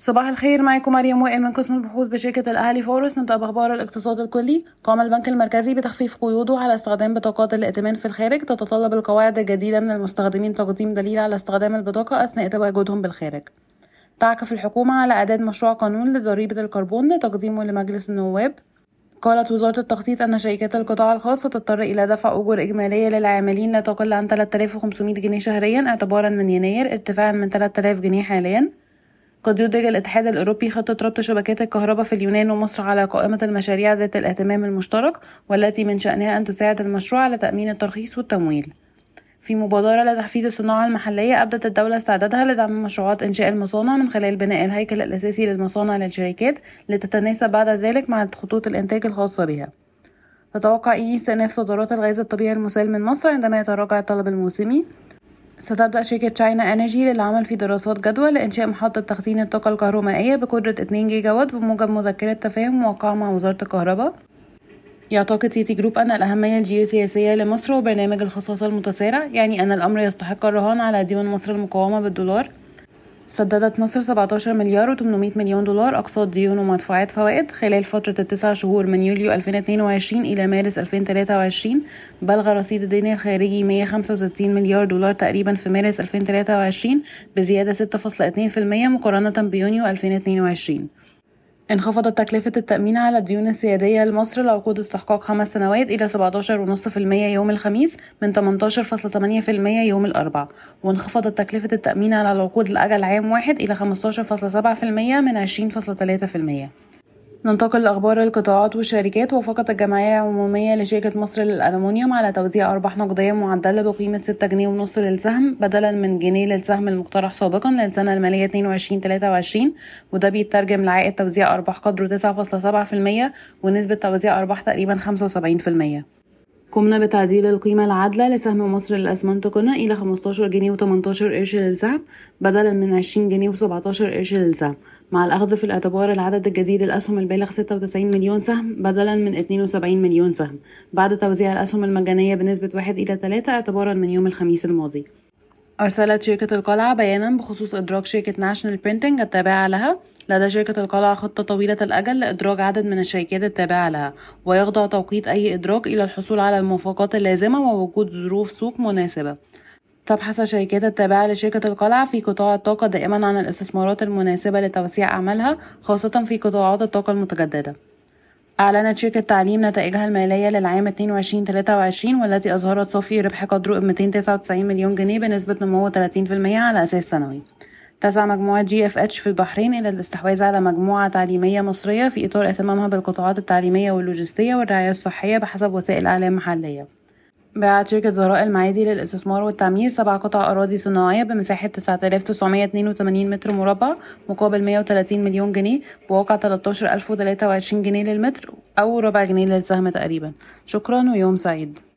صباح الخير معكم مريم وائل من قسم البحوث بشركة الأهلي فورس نبدأ بأخبار الاقتصاد الكلي. قام البنك المركزي بتخفيف قيوده على استخدام بطاقات الائتمان في الخارج. تتطلب القواعد الجديدة من المستخدمين تقديم دليل على استخدام البطاقة أثناء تواجدهم بالخارج. تعكف الحكومة على إعداد مشروع قانون لضريبة الكربون لتقديمه لمجلس النواب. قالت وزارة التخطيط أن شركات القطاع الخاص ستضطر إلى دفع أجور إجمالية للعاملين لا تقل عن 3500 جنيه شهريا اعتبارا من يناير ارتفاعا من 3000 جنيه حاليا. قد يدرج الاتحاد الأوروبي خطة ربط شبكات الكهرباء في اليونان ومصر على قائمة المشاريع ذات الاهتمام المشترك والتي من شأنها أن تساعد المشروع على تأمين الترخيص والتمويل. في مبادرة لتحفيز الصناعة المحلية أبدت الدولة استعدادها لدعم مشروعات إنشاء المصانع من خلال بناء الهيكل الأساسي للمصانع للشركات لتتناسب بعد ذلك مع خطوط الإنتاج الخاصة بها. تتوقع إيدي استئناف صادرات الغاز الطبيعي المسال من مصر عندما يتراجع الطلب الموسمي؟ ستبدأ شركة China Energy للعمل في دراسات جدوى لإنشاء محطة تخزين الطاقة الكهرومائية بقدرة 2 جيجا وات بموجب مذكرة تفاهم موقعة مع وزارة الكهرباء. يعتقد Citigroup أن الأهمية الجيوسياسية لمصر وبرنامج الخصخصة المتسارع يعني أن الأمر يستحق الرهان على ديون مصر المقومة بالدولار. سددت مصر 17 مليار و800 مليون دولار أقساط ديون ومدفوعات فوائد خلال فترة التسع شهور من يوليو 2022 إلى مارس 2023 بلغ رصيد الدين الخارجي 165 مليار دولار تقريبا في مارس 2023 بزيادة 6.2% مقارنة بيونيو 2022 انخفضت تكلفة التأمين على الديون السيادية لمصر لعقود استحقاق خمس سنوات إلى 17.5% يوم الخميس من 18.8% يوم الأربع وانخفضت تكلفة التأمين على العقود لأجل عام واحد إلى 15.7% من 20.3% ننتقل لأخبار القطاعات والشركات. وافقت الجمعية العمومية لشركة مصر للألمنيوم على توزيع أرباح نقدية معدلة بقيمة ستة جنيه ونص للسهم بدلا من جنيه للسهم المقترح سابقا للسنة المالية 22 23 وده بيترجم لعائد توزيع أرباح قدره 9.7% ونسبة توزيع أرباح تقريبا 75% قمنا بتعديل القيمة العادلة لسهم مصر للأسمنت قنا إلى 15 جنيه و18 قرش للسهم بدلا من 20 جنيه و17 قرش للسهم مع الأخذ في الاعتبار العدد الجديد للأسهم البالغ 96 مليون سهم بدلا من 72 مليون سهم. بعد توزيع الأسهم المجانية بنسبة 1 إلى 3 اعتبارا من يوم الخميس الماضي. أرسلت شركة القلعة بيانا بخصوص إدراج شركة National Printing التابعة لها. لدى شركة القلعة خطة طويلة الأجل لإدراج عدد من الشركات التابعة لها ويخضع توقيت أي إدراج إلى الحصول على الموافقات اللازمة ووجود ظروف سوق مناسبة. تبحث الشركات التابعة لشركة القلعة في قطاع الطاقة دائما عن الاستثمارات المناسبة لتوسيع أعمالها خاصة في قطاعات الطاقة المتجددة. أعلنت شركة تعليم نتائجها المالية للعام 22-23 والتي أظهرت صافي ربح قدره 299 مليون جنيه بنسبة نمو 30% على أساس سنوي. تسعى مجموعة GFH في البحرين إلى الاستحواذ على مجموعة تعليمية مصرية في إطار اهتمامها بالقطاعات التعليمية واللوجستية والرعاية الصحية بحسب وسائل إعلام محلية. باعت شركة زهراء المعادي للاستثمار والتعمير سبع قطع أراضي صناعية بمساحة 9982 متر مربع مقابل 130 مليون جنيه بواقع 13023 جنيه للمتر أو ربع جنيه للسهم تقريبا. شكرا ويوم سعيد.